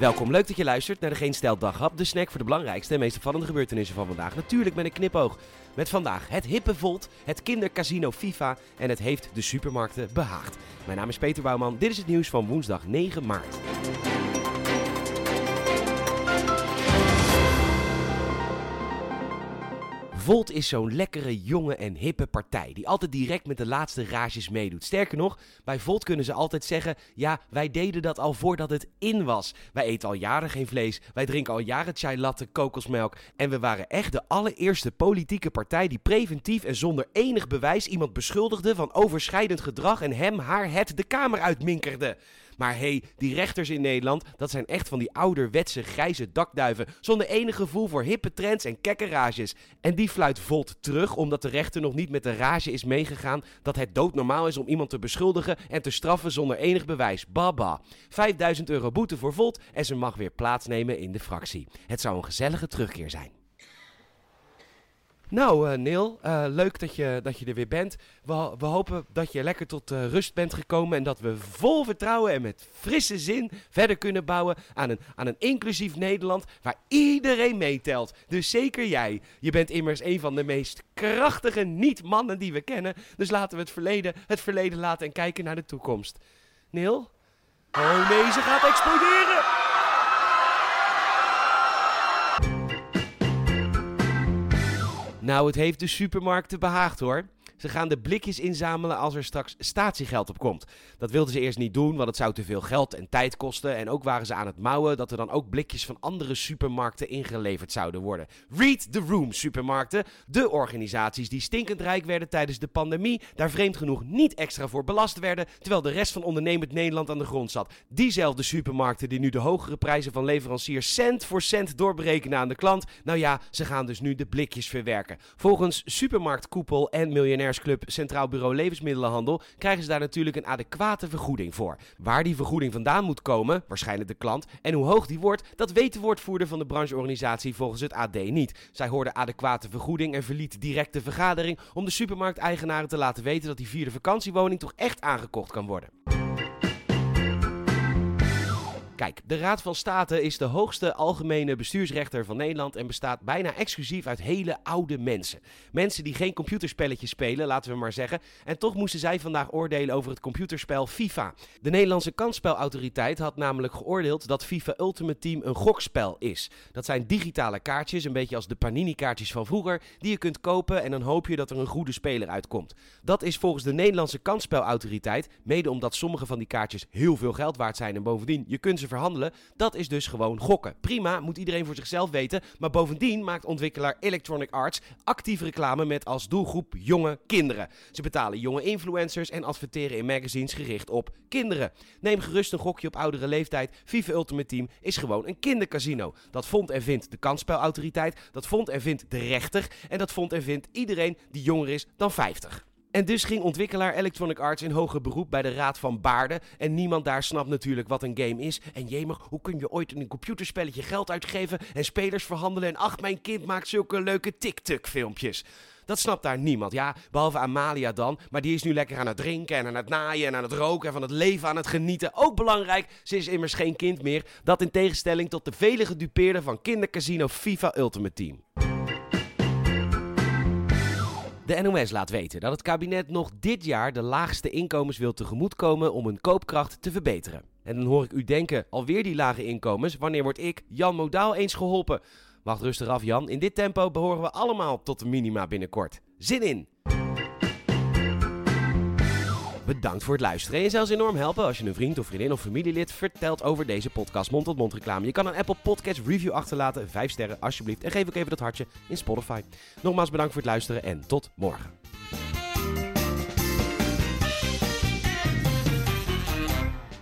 Welkom, leuk dat je luistert naar de Geen Stijl Daghap, de snack voor de belangrijkste en meest opvallende gebeurtenissen van vandaag. Natuurlijk met een knipoog. Met vandaag het hippe Volt, het kindercasino FIFA en het heeft de supermarkten behaagd. Mijn naam is Peter Bouwman, dit is het nieuws van woensdag 9 maart. Volt is zo'n lekkere, jonge en hippe partij die altijd direct met de laatste rages meedoet. Sterker nog, bij Volt kunnen ze altijd zeggen: ja, wij deden dat al voordat het in was. Wij eten al jaren geen vlees, wij drinken al jaren chai latte, kokosmelk en we waren echt de allereerste politieke partij die preventief en zonder enig bewijs iemand beschuldigde van overschrijdend gedrag en hem, haar, het de kamer uitminkerde. Maar hey, die rechters in Nederland, dat zijn echt van die ouderwetse grijze dakduiven zonder enig gevoel voor hippe trends en kekkerages. En die fluit Volt terug omdat de rechter nog niet met de rage is meegegaan dat het doodnormaal is om iemand te beschuldigen en te straffen zonder enig bewijs. Baba. 5000 euro boete voor Volt en ze mag weer plaatsnemen in de fractie. Het zou een gezellige terugkeer zijn. Nou, uh, Neil, uh, leuk dat je, dat je er weer bent. We, we hopen dat je lekker tot uh, rust bent gekomen en dat we vol vertrouwen en met frisse zin verder kunnen bouwen aan een, aan een inclusief Nederland waar iedereen meetelt. Dus zeker jij. Je bent immers een van de meest krachtige niet-mannen die we kennen. Dus laten we het verleden het verleden laten en kijken naar de toekomst. Neil? Oh nee, ze gaat exploderen! Nou, het heeft de supermarkten behaagd hoor. Ze gaan de blikjes inzamelen als er straks statiegeld op komt. Dat wilden ze eerst niet doen, want het zou te veel geld en tijd kosten. En ook waren ze aan het mouwen dat er dan ook blikjes van andere supermarkten ingeleverd zouden worden. Read the Room supermarkten, de organisaties die stinkend rijk werden tijdens de pandemie, daar vreemd genoeg niet extra voor belast werden, terwijl de rest van ondernemend Nederland aan de grond zat. Diezelfde supermarkten die nu de hogere prijzen van leveranciers cent voor cent doorberekenen aan de klant, nou ja, ze gaan dus nu de blikjes verwerken. Volgens Supermarktkoepel en Miljonair Club Centraal Bureau Levensmiddelenhandel krijgen ze daar natuurlijk een adequate vergoeding voor. Waar die vergoeding vandaan moet komen, waarschijnlijk de klant, en hoe hoog die wordt, dat weet de woordvoerder van de brancheorganisatie volgens het AD niet. Zij hoorde adequate vergoeding en verliet direct de vergadering om de supermarkteigenaren te laten weten dat die vierde vakantiewoning toch echt aangekocht kan worden. Kijk, de Raad van State is de hoogste algemene bestuursrechter van Nederland en bestaat bijna exclusief uit hele oude mensen. Mensen die geen computerspelletjes spelen, laten we maar zeggen. En toch moesten zij vandaag oordelen over het computerspel FIFA. De Nederlandse kansspelautoriteit had namelijk geoordeeld dat FIFA Ultimate Team een gokspel is. Dat zijn digitale kaartjes, een beetje als de Panini-kaartjes van vroeger, die je kunt kopen en dan hoop je dat er een goede speler uitkomt. Dat is volgens de Nederlandse kansspelautoriteit, mede omdat sommige van die kaartjes heel veel geld waard zijn en bovendien je kunt ze verhandelen, dat is dus gewoon gokken. Prima, moet iedereen voor zichzelf weten, maar bovendien maakt ontwikkelaar Electronic Arts actief reclame met als doelgroep jonge kinderen. Ze betalen jonge influencers en adverteren in magazines gericht op kinderen. Neem gerust een gokje op oudere leeftijd. FIFA Ultimate Team is gewoon een kindercasino. Dat vond en vindt de kansspelautoriteit, dat vond en vindt de rechter en dat vond en vindt iedereen die jonger is dan 50. En dus ging ontwikkelaar Electronic Arts in hoger beroep bij de Raad van Baarden. En niemand daar snapt natuurlijk wat een game is. En jemig, hoe kun je ooit in een computerspelletje geld uitgeven en spelers verhandelen? En ach, mijn kind maakt zulke leuke TikTok-filmpjes. Dat snapt daar niemand. Ja, behalve Amalia dan. Maar die is nu lekker aan het drinken en aan het naaien en aan het roken en van het leven aan het genieten. Ook belangrijk, ze is immers geen kind meer. Dat in tegenstelling tot de vele gedupeerden van kindercasino FIFA Ultimate Team. De NOS laat weten dat het kabinet nog dit jaar de laagste inkomens wil tegemoetkomen om hun koopkracht te verbeteren. En dan hoor ik u denken, alweer die lage inkomens, wanneer word ik, Jan Modaal, eens geholpen? Wacht rustig af Jan, in dit tempo behoren we allemaal tot de minima binnenkort. Zin in! Bedankt voor het luisteren. En je zelfs enorm helpen als je een vriend of vriendin of familielid vertelt over deze podcast mond-tot-mond reclame. Je kan een Apple Podcast review achterlaten, 5 sterren alsjeblieft. En geef ook even dat hartje in Spotify. Nogmaals bedankt voor het luisteren en tot morgen.